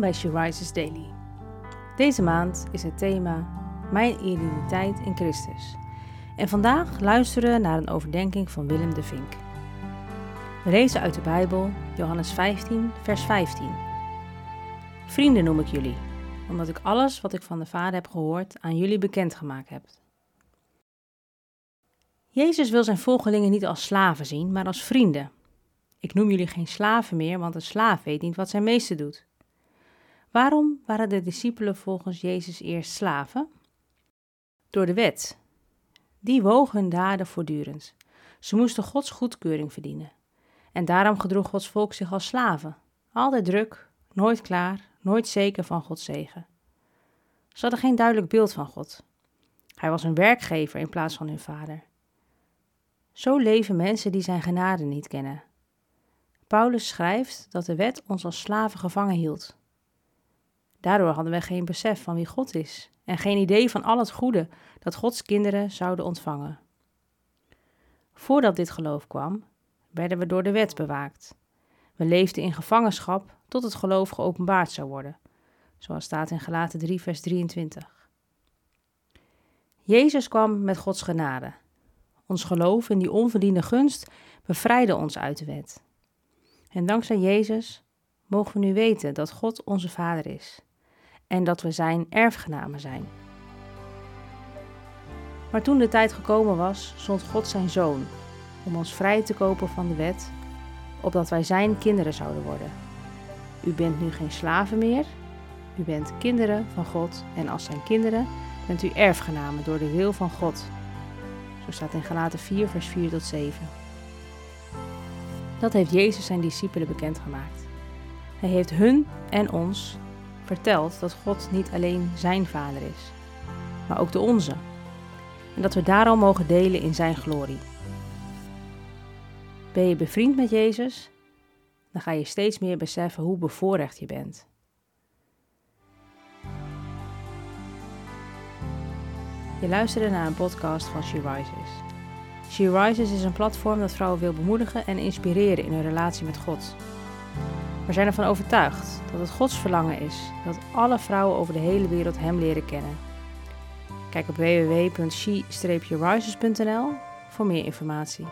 bij She Rises Daily. Deze maand is het thema Mijn identiteit in Christus. En vandaag luisteren we naar een overdenking van Willem de Vink. We lezen uit de Bijbel Johannes 15, vers 15. Vrienden noem ik jullie, omdat ik alles wat ik van de Vader heb gehoord aan jullie bekendgemaakt heb. Jezus wil zijn volgelingen niet als slaven zien, maar als vrienden. Ik noem jullie geen slaven meer, want een slaaf weet niet wat zijn meester doet. Waarom waren de discipelen volgens Jezus eerst slaven? Door de wet. Die woog hun daden voortdurend. Ze moesten Gods goedkeuring verdienen. En daarom gedroeg Gods volk zich als slaven. Altijd druk, nooit klaar, nooit zeker van Gods zegen. Ze hadden geen duidelijk beeld van God. Hij was een werkgever in plaats van hun vader. Zo leven mensen die zijn genade niet kennen. Paulus schrijft dat de wet ons als slaven gevangen hield. Daardoor hadden we geen besef van wie God is en geen idee van al het goede dat Gods kinderen zouden ontvangen. Voordat dit geloof kwam, werden we door de wet bewaakt. We leefden in gevangenschap tot het geloof geopenbaard zou worden, zoals staat in Galaten 3, vers 23. Jezus kwam met Gods genade. Ons geloof in die onverdiende gunst bevrijdde ons uit de wet. En dankzij Jezus mogen we nu weten dat God onze Vader is en dat we Zijn erfgenamen zijn. Maar toen de tijd gekomen was, zond God Zijn Zoon om ons vrij te kopen van de wet, opdat wij Zijn kinderen zouden worden. U bent nu geen slaven meer, u bent kinderen van God en als Zijn kinderen bent u erfgenamen door de wil van God. Zo staat in Galaten 4, vers 4 tot 7. Dat heeft Jezus zijn discipelen bekendgemaakt. Hij heeft hun en ons verteld dat God niet alleen zijn vader is, maar ook de onze. En dat we daarom mogen delen in zijn glorie. Ben je bevriend met Jezus? Dan ga je steeds meer beseffen hoe bevoorrecht je bent. Je luisterde naar een podcast van She Rises. She Rises is een platform dat vrouwen wil bemoedigen en inspireren in hun relatie met God. We zijn ervan overtuigd dat het Gods verlangen is dat alle vrouwen over de hele wereld Hem leren kennen. Kijk op www.she-rises.nl voor meer informatie.